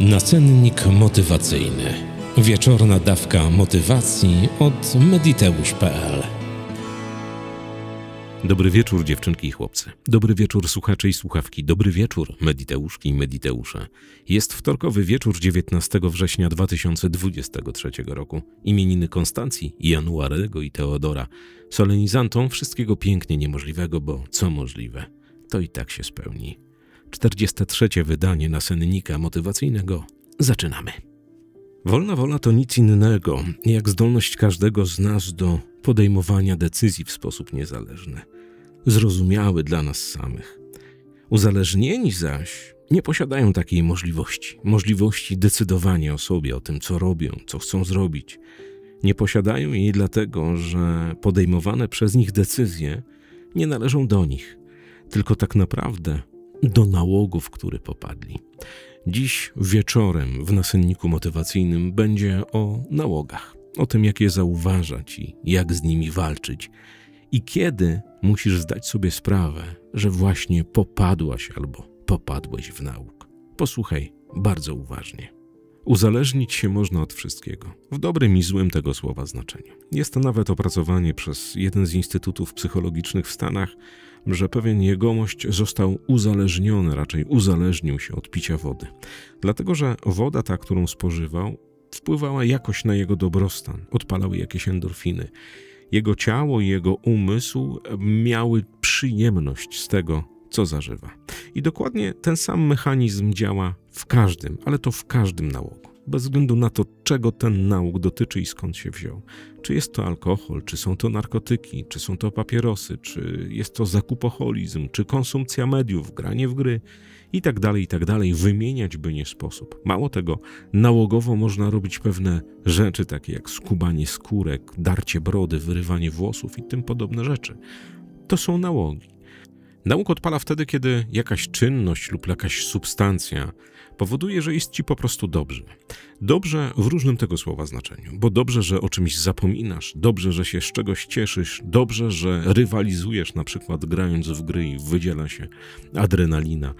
Nacennik motywacyjny. Wieczorna dawka motywacji od mediteusz.pl. Dobry wieczór, dziewczynki i chłopcy. Dobry wieczór, słuchacze i słuchawki. Dobry wieczór, mediteuszki i mediteusze. Jest wtorkowy wieczór 19 września 2023 roku. Imieniny Konstancji, Januarego i Teodora. Solenizantom wszystkiego pięknie niemożliwego, bo co możliwe, to i tak się spełni. 43. wydanie nasennika motywacyjnego. Zaczynamy. Wolna wola to nic innego, jak zdolność każdego z nas do podejmowania decyzji w sposób niezależny, zrozumiały dla nas samych. Uzależnieni zaś nie posiadają takiej możliwości, możliwości decydowania o sobie, o tym, co robią, co chcą zrobić. Nie posiadają jej dlatego, że podejmowane przez nich decyzje nie należą do nich, tylko tak naprawdę do nałogu, w który popadli. Dziś wieczorem w nasenniku motywacyjnym będzie o nałogach, o tym, jak je zauważać i jak z nimi walczyć. I kiedy musisz zdać sobie sprawę, że właśnie popadłaś albo popadłeś w nauk. Posłuchaj bardzo uważnie. Uzależnić się można od wszystkiego, w dobrym i złym tego słowa znaczeniu. Jest to nawet opracowanie przez jeden z instytutów psychologicznych w Stanach, że pewien jegomość został uzależniony, raczej uzależnił się od picia wody. Dlatego, że woda ta, którą spożywał, wpływała jakoś na jego dobrostan, odpalały jakieś endorfiny. Jego ciało i jego umysł miały przyjemność z tego, co zażywa. I dokładnie ten sam mechanizm działa w każdym, ale to w każdym nałogu bez względu na to, czego ten nauk dotyczy i skąd się wziął. Czy jest to alkohol, czy są to narkotyki, czy są to papierosy, czy jest to zakupoholizm, czy konsumpcja mediów, granie w gry i tak dalej, i tak dalej. Wymieniać by nie sposób. Mało tego, nałogowo można robić pewne rzeczy, takie jak skubanie skórek, darcie brody, wyrywanie włosów i tym podobne rzeczy. To są nałogi. Nauk odpala wtedy, kiedy jakaś czynność lub jakaś substancja powoduje, że jest ci po prostu dobrze. Dobrze w różnym tego słowa znaczeniu, bo dobrze, że o czymś zapominasz, dobrze, że się z czegoś cieszysz, dobrze, że rywalizujesz, na przykład grając w gry i wydziela się adrenalina.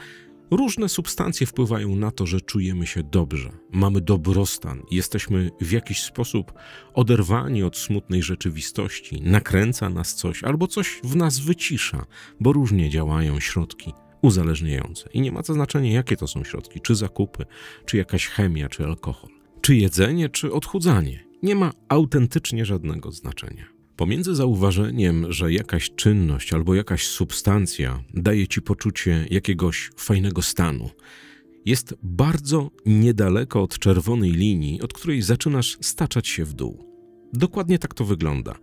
Różne substancje wpływają na to, że czujemy się dobrze, mamy dobrostan, jesteśmy w jakiś sposób oderwani od smutnej rzeczywistości, nakręca nas coś albo coś w nas wycisza, bo różnie działają środki uzależniające. I nie ma to znaczenia, jakie to są środki, czy zakupy, czy jakaś chemia, czy alkohol, czy jedzenie, czy odchudzanie. Nie ma autentycznie żadnego znaczenia. Pomiędzy zauważeniem, że jakaś czynność albo jakaś substancja daje ci poczucie jakiegoś fajnego stanu, jest bardzo niedaleko od czerwonej linii, od której zaczynasz staczać się w dół. Dokładnie tak to wygląda.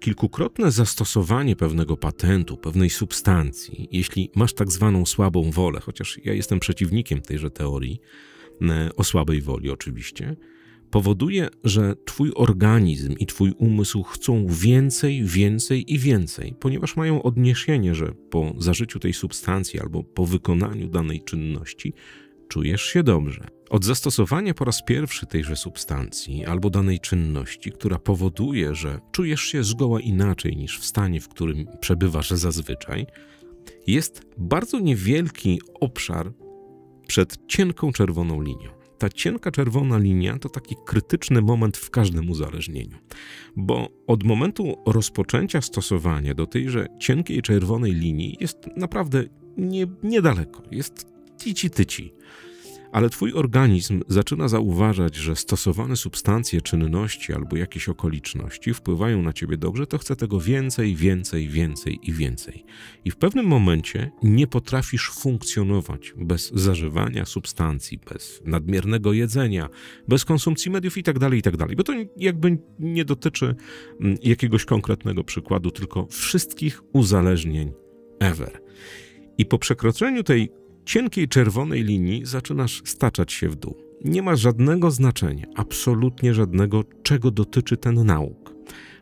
Kilkukrotne zastosowanie pewnego patentu, pewnej substancji, jeśli masz tak zwaną słabą wolę, chociaż ja jestem przeciwnikiem tejże teorii, e, o słabej woli oczywiście, powoduje, że Twój organizm i Twój umysł chcą więcej, więcej i więcej, ponieważ mają odniesienie, że po zażyciu tej substancji albo po wykonaniu danej czynności czujesz się dobrze. Od zastosowania po raz pierwszy tejże substancji albo danej czynności, która powoduje, że czujesz się zgoła inaczej niż w stanie, w którym przebywasz zazwyczaj, jest bardzo niewielki obszar przed cienką czerwoną linią ta cienka czerwona linia to taki krytyczny moment w każdym uzależnieniu, bo od momentu rozpoczęcia stosowania do tejże cienkiej czerwonej linii jest naprawdę nie, niedaleko, jest tici-tyci ale twój organizm zaczyna zauważać, że stosowane substancje, czynności albo jakieś okoliczności wpływają na ciebie dobrze, to chce tego więcej, więcej, więcej i więcej. I w pewnym momencie nie potrafisz funkcjonować bez zażywania substancji, bez nadmiernego jedzenia, bez konsumpcji mediów itd., tak itd., tak bo to jakby nie dotyczy mm, jakiegoś konkretnego przykładu, tylko wszystkich uzależnień ever. I po przekroczeniu tej cienkiej czerwonej linii zaczynasz staczać się w dół. Nie ma żadnego znaczenia, absolutnie żadnego, czego dotyczy ten nauk.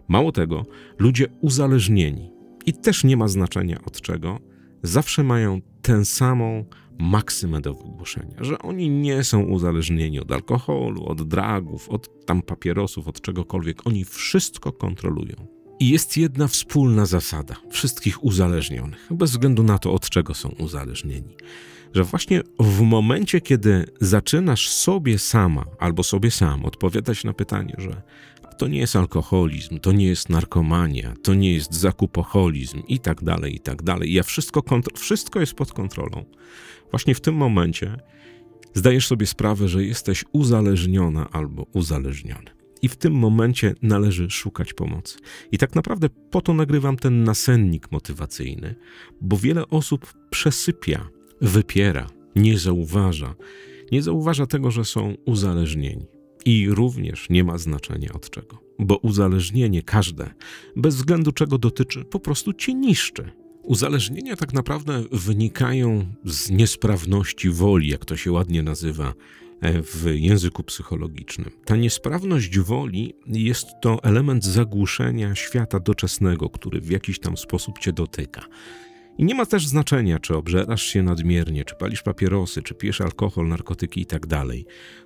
Mało tego, ludzie uzależnieni, i też nie ma znaczenia od czego, zawsze mają tę samą maksymę do wygłoszenia, że oni nie są uzależnieni od alkoholu, od dragów, od tam papierosów, od czegokolwiek. Oni wszystko kontrolują. I jest jedna wspólna zasada wszystkich uzależnionych, bez względu na to, od czego są uzależnieni. że właśnie w momencie, kiedy zaczynasz sobie sama albo sobie sam odpowiadać na pytanie, że to nie jest alkoholizm, to nie jest narkomania, to nie jest zakupoholizm i tak dalej, i tak dalej. Ja wszystko, wszystko jest pod kontrolą. Właśnie w tym momencie zdajesz sobie sprawę, że jesteś uzależniona albo uzależniony. I w tym momencie należy szukać pomocy. I tak naprawdę po to nagrywam ten nasennik motywacyjny, bo wiele osób przesypia, wypiera, nie zauważa. Nie zauważa tego, że są uzależnieni. I również nie ma znaczenia od czego, bo uzależnienie każde, bez względu czego dotyczy, po prostu cię niszczy. Uzależnienia tak naprawdę wynikają z niesprawności woli, jak to się ładnie nazywa w języku psychologicznym. Ta niesprawność woli jest to element zagłuszenia świata doczesnego, który w jakiś tam sposób cię dotyka. I nie ma też znaczenia, czy obżerasz się nadmiernie, czy palisz papierosy, czy pijesz alkohol, narkotyki itd. Tak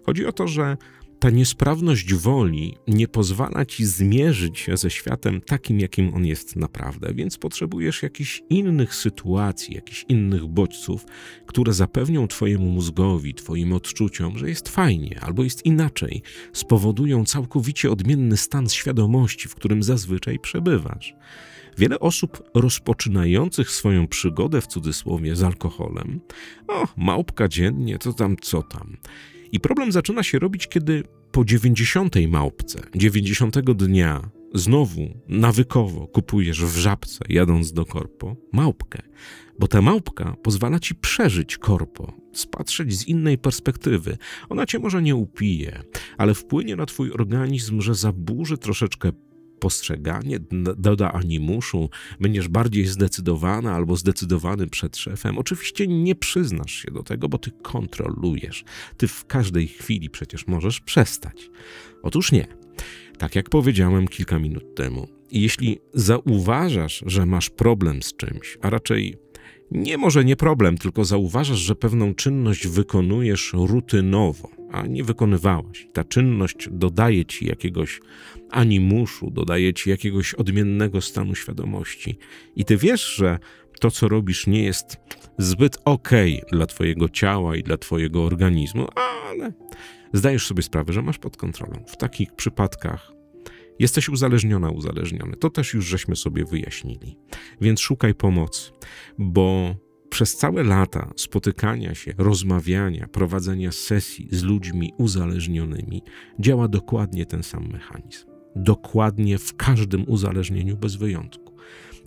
Chodzi o to, że ta niesprawność woli nie pozwala ci zmierzyć się ze światem takim, jakim on jest naprawdę, więc potrzebujesz jakichś innych sytuacji, jakichś innych bodźców, które zapewnią twojemu mózgowi, twoim odczuciom, że jest fajnie albo jest inaczej, spowodują całkowicie odmienny stan świadomości, w którym zazwyczaj przebywasz. Wiele osób rozpoczynających swoją przygodę w cudzysłowie z alkoholem, o, małpka dziennie, to tam, co tam i problem zaczyna się robić, kiedy po 90 małpce, 90 dnia, znowu nawykowo kupujesz w żabce, jadąc do korpo, małpkę. Bo ta małpka pozwala ci przeżyć korpo, spatrzeć z innej perspektywy. Ona cię może nie upije, ale wpłynie na twój organizm, że zaburzy troszeczkę postrzeganie, doda animuszu, będziesz bardziej zdecydowana albo zdecydowany przed szefem. Oczywiście nie przyznasz się do tego, bo ty kontrolujesz. Ty w każdej chwili przecież możesz przestać. Otóż nie. Tak jak powiedziałem kilka minut temu, jeśli zauważasz, że masz problem z czymś, a raczej nie może nie problem, tylko zauważasz, że pewną czynność wykonujesz rutynowo, a nie wykonywałaś. Ta czynność dodaje ci jakiegoś animuszu, dodaje ci jakiegoś odmiennego stanu świadomości. I ty wiesz, że to, co robisz, nie jest zbyt okej okay dla twojego ciała i dla twojego organizmu, ale zdajesz sobie sprawę, że masz pod kontrolą. W takich przypadkach Jesteś uzależniona, uzależniony. To też już żeśmy sobie wyjaśnili. Więc szukaj pomocy, bo przez całe lata spotykania się, rozmawiania, prowadzenia sesji z ludźmi uzależnionymi działa dokładnie ten sam mechanizm. Dokładnie w każdym uzależnieniu bez wyjątku.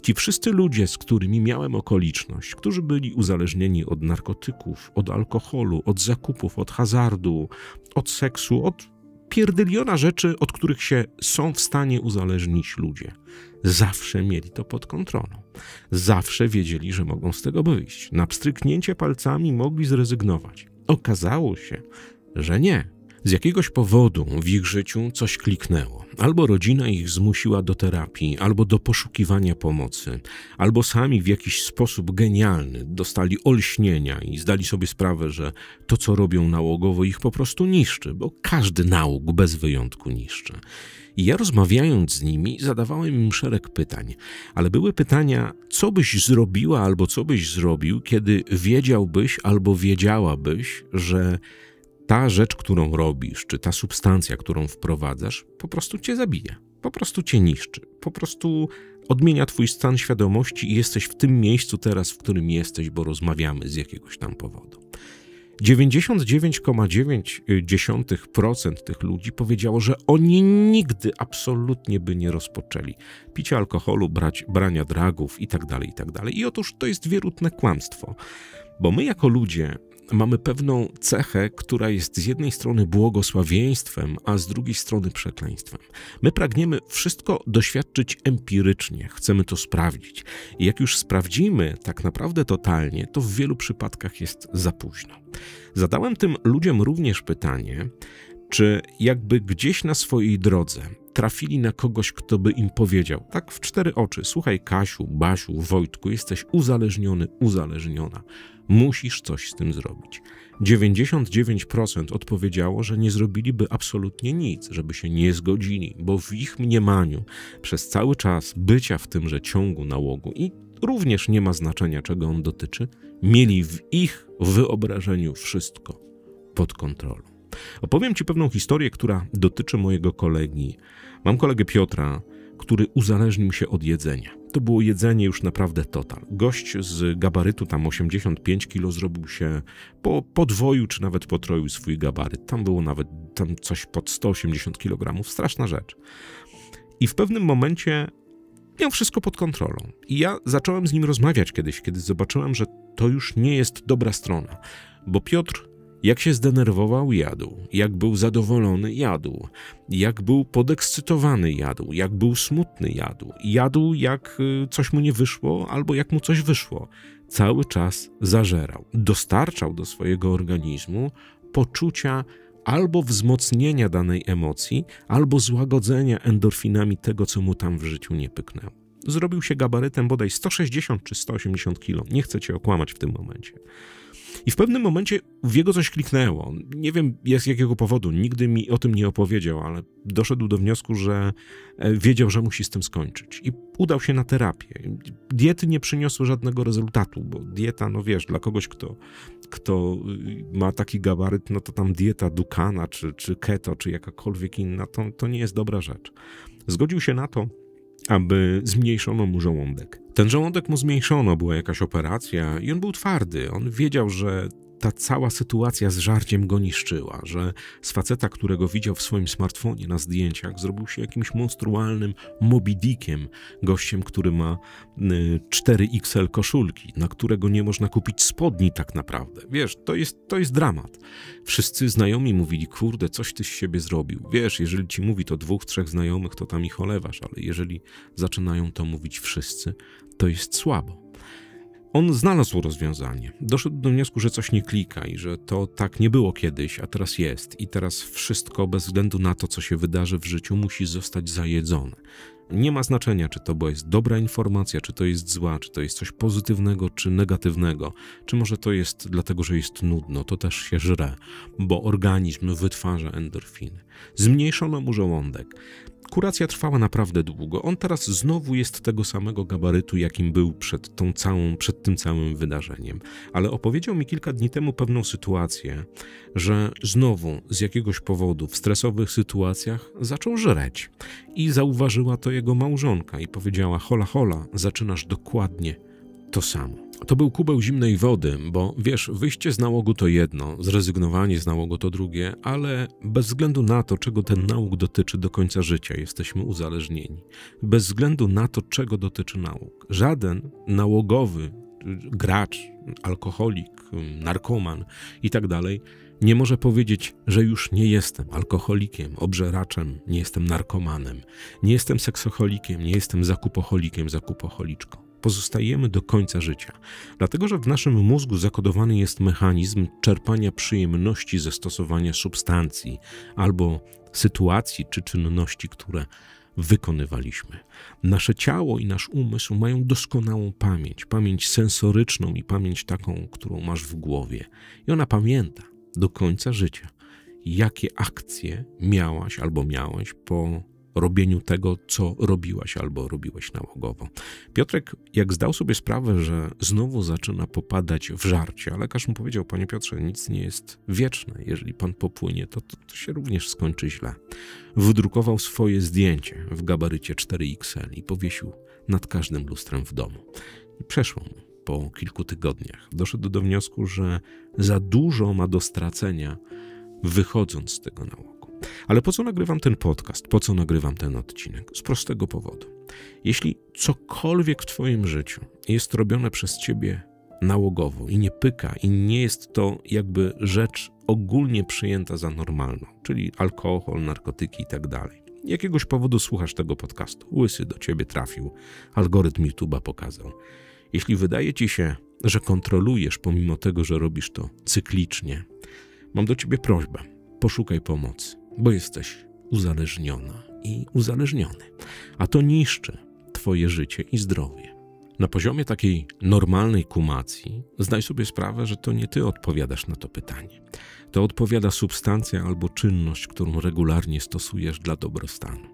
Ci wszyscy ludzie, z którymi miałem okoliczność, którzy byli uzależnieni od narkotyków, od alkoholu, od zakupów, od hazardu, od seksu, od pierdyliona rzeczy, od których się są w stanie uzależnić ludzie. Zawsze mieli to pod kontrolą. Zawsze wiedzieli, że mogą z tego wyjść. Na pstryknięcie palcami mogli zrezygnować. Okazało się, że nie. Z jakiegoś powodu w ich życiu coś kliknęło. Albo rodzina ich zmusiła do terapii, albo do poszukiwania pomocy, albo sami w jakiś sposób genialny dostali olśnienia i zdali sobie sprawę, że to, co robią nałogowo, ich po prostu niszczy, bo każdy nałóg bez wyjątku niszczy. I ja rozmawiając z nimi, zadawałem im szereg pytań, ale były pytania, co byś zrobiła albo co byś zrobił, kiedy wiedziałbyś albo wiedziałabyś, że ta rzecz, którą robisz, czy ta substancja, którą wprowadzasz, po prostu cię zabija, po prostu cię niszczy, po prostu odmienia twój stan świadomości i jesteś w tym miejscu teraz, w którym jesteś, bo rozmawiamy z jakiegoś tam powodu. 99,9% tych ludzi powiedziało, że oni nigdy absolutnie by nie rozpoczęli picia alkoholu, brać, brania dragów itd., tak itd. Tak I otóż to jest wierutne kłamstwo, bo my jako ludzie mamy pewną cechę, która jest z jednej strony błogosławieństwem, a z drugiej strony przekleństwem. My pragniemy wszystko doświadczyć empirycznie, chcemy to sprawdzić. I jak już sprawdzimy tak naprawdę totalnie, to w wielu przypadkach jest za późno. Zadałem tym ludziom również pytanie, czy jakby gdzieś na swojej drodze trafili na kogoś, kto by im powiedział, tak w cztery oczy: Słuchaj, Kasiu, Basiu, Wojtku, jesteś uzależniony, uzależniona. Musisz coś z tym zrobić. 99% odpowiedziało, że nie zrobiliby absolutnie nic, żeby się nie zgodzili, bo w ich mniemaniu przez cały czas bycia w tymże ciągu nałogu i również nie ma znaczenia, czego on dotyczy, mieli w ich wyobrażeniu wszystko pod kontrolą. Opowiem Ci pewną historię, która dotyczy mojego kolegi. Mam kolegę Piotra, który uzależnił się od jedzenia. To było jedzenie już naprawdę total. Gość z gabarytu tam 85 kg zrobił się po podwoju czy nawet potroił swój gabaryt. Tam było nawet tam coś pod 180 kg. Straszna rzecz. I w pewnym momencie miał wszystko pod kontrolą. I ja zacząłem z nim rozmawiać kiedyś, kiedy zobaczyłem, że to już nie jest dobra strona. Bo Piotr jak się zdenerwował, jadł. Jak był zadowolony, jadł. Jak był podekscytowany, jadł. Jak był smutny, jadł. Jadł, jak y, coś mu nie wyszło, albo jak mu coś wyszło. Cały czas zażerał. Dostarczał do swojego organizmu poczucia albo wzmocnienia danej emocji, albo złagodzenia endorfinami tego, co mu tam w życiu nie pyknęło. Zrobił się gabarytem bodaj 160 czy 180 kilo. Nie chcę cię okłamać w tym momencie. I w pewnym momencie w jego coś kliknęło. Nie wiem z jakiego powodu, nigdy mi o tym nie opowiedział, ale doszedł do wniosku, że e, wiedział, że musi z tym skończyć. I udał się na terapię. Diety nie przyniosły żadnego rezultatu, bo dieta, no wiesz, dla kogoś, kto, kto y, ma taki gabaryt, no to tam dieta Dukana, czy, czy keto, czy jakakolwiek inna, to, to nie jest dobra rzecz. Zgodził się na to, aby zmniejszono mu żołądek. Ten żołądek mu zmniejszono, była jakaś operacja i on był twardy. On wiedział, że ta cała sytuacja z żarciem go niszczyła, że z faceta, którego widział w swoim smartfonie na zdjęciach, zrobił się jakimś monstrualnym Moby Dickiem, gościem, który ma 4XL y, koszulki, na którego nie można kupić spodni tak naprawdę. Wiesz, to jest, to jest dramat. Wszyscy znajomi mówili, kurde, coś ty z siebie zrobił. Wiesz, jeżeli ci mówi to dwóch, trzech znajomych, to tam ich olewasz, ale jeżeli zaczynają to mówić wszyscy, to jest słabo. On znalazł rozwiązanie. Doszedł do wniosku, że coś nie klika i że to tak nie było kiedyś, a teraz jest. I teraz wszystko, bez względu na to, co się wydarzy w życiu, musi zostać zajedzone. Nie ma znaczenia, czy to jest dobra informacja, czy to jest zła, czy to jest coś pozytywnego, czy negatywnego, czy może to jest dlatego, że jest nudno, to też się żre, bo organizm wytwarza endorfiny. Zmniejszono mu żołądek. Kuracja trwała naprawdę długo. On teraz znowu jest tego samego gabarytu, jakim był przed, tą całą, przed tym całym wydarzeniem. Ale opowiedział mi kilka dni temu pewną sytuację, że znowu z jakiegoś powodu w stresowych sytuacjach zaczął żreć. I zauważyła to jego małżonka i powiedziała: Hola, hola, zaczynasz dokładnie to samo. To był kubeł zimnej wody, bo wiesz, wyjście z nałogu to jedno, zrezygnowanie z nałogu to drugie, ale bez względu na to, czego ten nałóg dotyczy do końca życia, jesteśmy uzależnieni. Bez względu na to, czego dotyczy nałóg. Żaden nałogowy gracz, alkoholik, narkoman i tak dalej nie może powiedzieć, że już nie jestem alkoholikiem, obżeraczem, nie jestem narkomanem, nie jestem seksoholikiem, nie jestem zakupoholikiem, zakupoholiczką pozostajemy do końca życia. Dlatego, że w naszym mózgu zakodowany jest mechanizm czerpania przyjemności ze stosowania substancji albo sytuacji czy czynności, które wykonywaliśmy. Nasze ciało i nasz umysł mają doskonałą pamięć, pamięć sensoryczną i pamięć taką, którą masz w głowie. I ona pamięta do końca życia, jakie akcje miałaś albo miałeś po robieniu tego, co robiłaś albo robiłeś nałogowo. Piotrek, jak zdał sobie sprawę, że znowu zaczyna popadać w żarcie, a lekarz mu powiedział, panie Piotrze, nic nie jest wieczne, jeżeli pan popłynie, to, to, to się również skończy źle. Wydrukował swoje zdjęcie w gabarycie 4XL i powiesił nad każdym lustrem w domu. I przeszło mu po kilku tygodniach. Doszedł do wniosku, że za dużo ma do stracenia, wychodząc z tego nałogu. Ale po co nagrywam ten podcast? Po co nagrywam ten odcinek? Z prostego powodu. Jeśli cokolwiek w Twoim życiu jest robione przez Ciebie nałogowo i nie pyka, i nie jest to jakby rzecz ogólnie przyjęta za normalną, czyli alkohol, narkotyki i tak. Jakiegoś powodu słuchasz tego podcastu, łysy do ciebie trafił, algorytm YouTube'a pokazał. Jeśli wydaje ci się, że kontrolujesz pomimo tego, że robisz to cyklicznie, mam do ciebie prośbę: poszukaj pomocy bo jesteś uzależniona i uzależniony, a to niszczy Twoje życie i zdrowie. Na poziomie takiej normalnej kumacji zdaj sobie sprawę, że to nie Ty odpowiadasz na to pytanie. To odpowiada substancja albo czynność, którą regularnie stosujesz dla dobrostanu.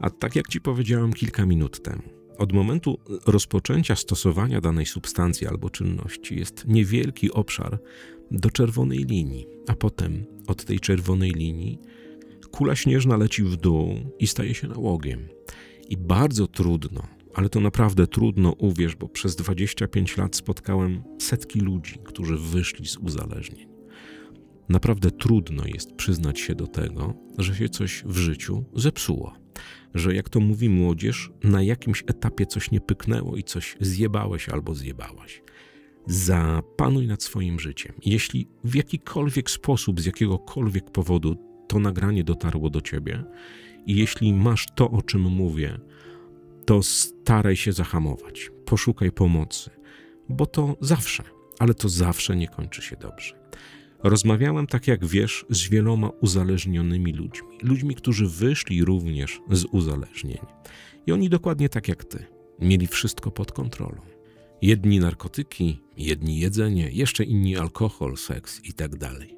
A tak jak Ci powiedziałem kilka minut temu, Od momentu rozpoczęcia stosowania danej substancji albo czynności jest niewielki obszar do czerwonej linii, a potem od tej czerwonej linii kula śnieżna leci w dół i staje się nałogiem. I bardzo trudno, ale to naprawdę trudno, uwierz, bo przez 25 lat spotkałem setki ludzi, którzy wyszli z uzależnień. Naprawdę trudno jest przyznać się do tego, że się coś w życiu zepsuło. Że jak to mówi młodzież, na jakimś etapie coś nie pyknęło i coś zjebałeś albo zjebałaś. Zapanuj nad swoim życiem. Jeśli w jakikolwiek sposób, z jakiegokolwiek powodu to nagranie dotarło do ciebie i jeśli masz to, o czym mówię, to staraj się zahamować. Poszukaj pomocy, bo to zawsze, ale to zawsze nie kończy się dobrze. Rozmawiałem, tak jak wiesz, z wieloma uzależnionymi ludźmi. Ludźmi, którzy wyszli również z uzależnień. I oni dokładnie tak jak ty. Mieli wszystko pod kontrolą. Jedni narkotyki, jedni jedzenie, jeszcze inni alkohol, seks i tak dalej.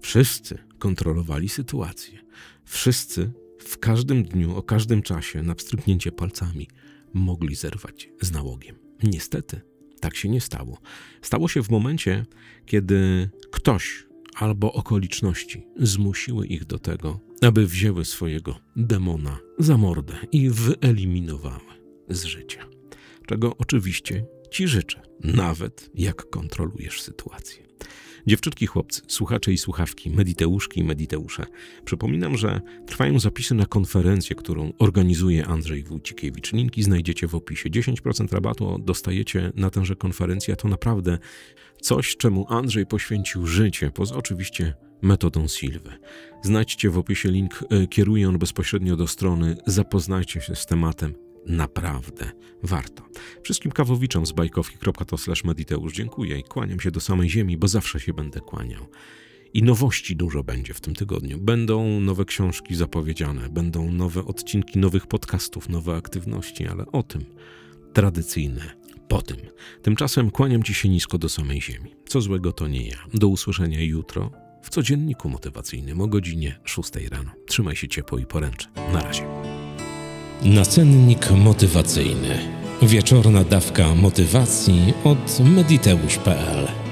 Wszyscy kontrolowali sytuację. Wszyscy w każdym dniu, o każdym czasie, na pstryknięcie palcami, mogli zerwać z nałogiem. Niestety, tak się nie stało. Stało się w momencie, kiedy ktoś albo okoliczności zmusiły ich do tego, aby wzięły swojego demona za mordę i wyeliminowały z życia. Czego oczywiście Ci życzę, nawet jak kontrolujesz sytuację. Dziewczynki, chłopcy, słuchacze i słuchawki, mediteuszki i mediteusze. Przypominam, że trwają zapisy na konferencję, którą organizuje Andrzej Wójcikiewicz. Linki znajdziecie w opisie. 10% rabatu dostajecie na tęże konferencję. To naprawdę coś, czemu Andrzej poświęcił życie, poza oczywiście metodą Silwy. Znajdźcie w opisie link, e, kieruje on bezpośrednio do strony, zapoznajcie się z tematem, naprawdę warto. Wszystkim kawowiczom z bajkowki.to mediteusz dziękuję i kłaniam się do samej ziemi, bo zawsze się będę kłaniał. I nowości dużo będzie w tym tygodniu. Będą nowe książki zapowiedziane, będą nowe odcinki nowych podcastów, nowe aktywności, ale o tym tradycyjne po tym. Tymczasem kłaniam Ci się nisko do samej ziemi. Co złego to nie ja. Do usłyszenia jutro w codzienniku motywacyjnym o godzinie 6 rano. Trzymaj się ciepło i poręczy. Na razie. Nacennik motywacyjny. Wieczorna dawka motywacji od mediteusz.pl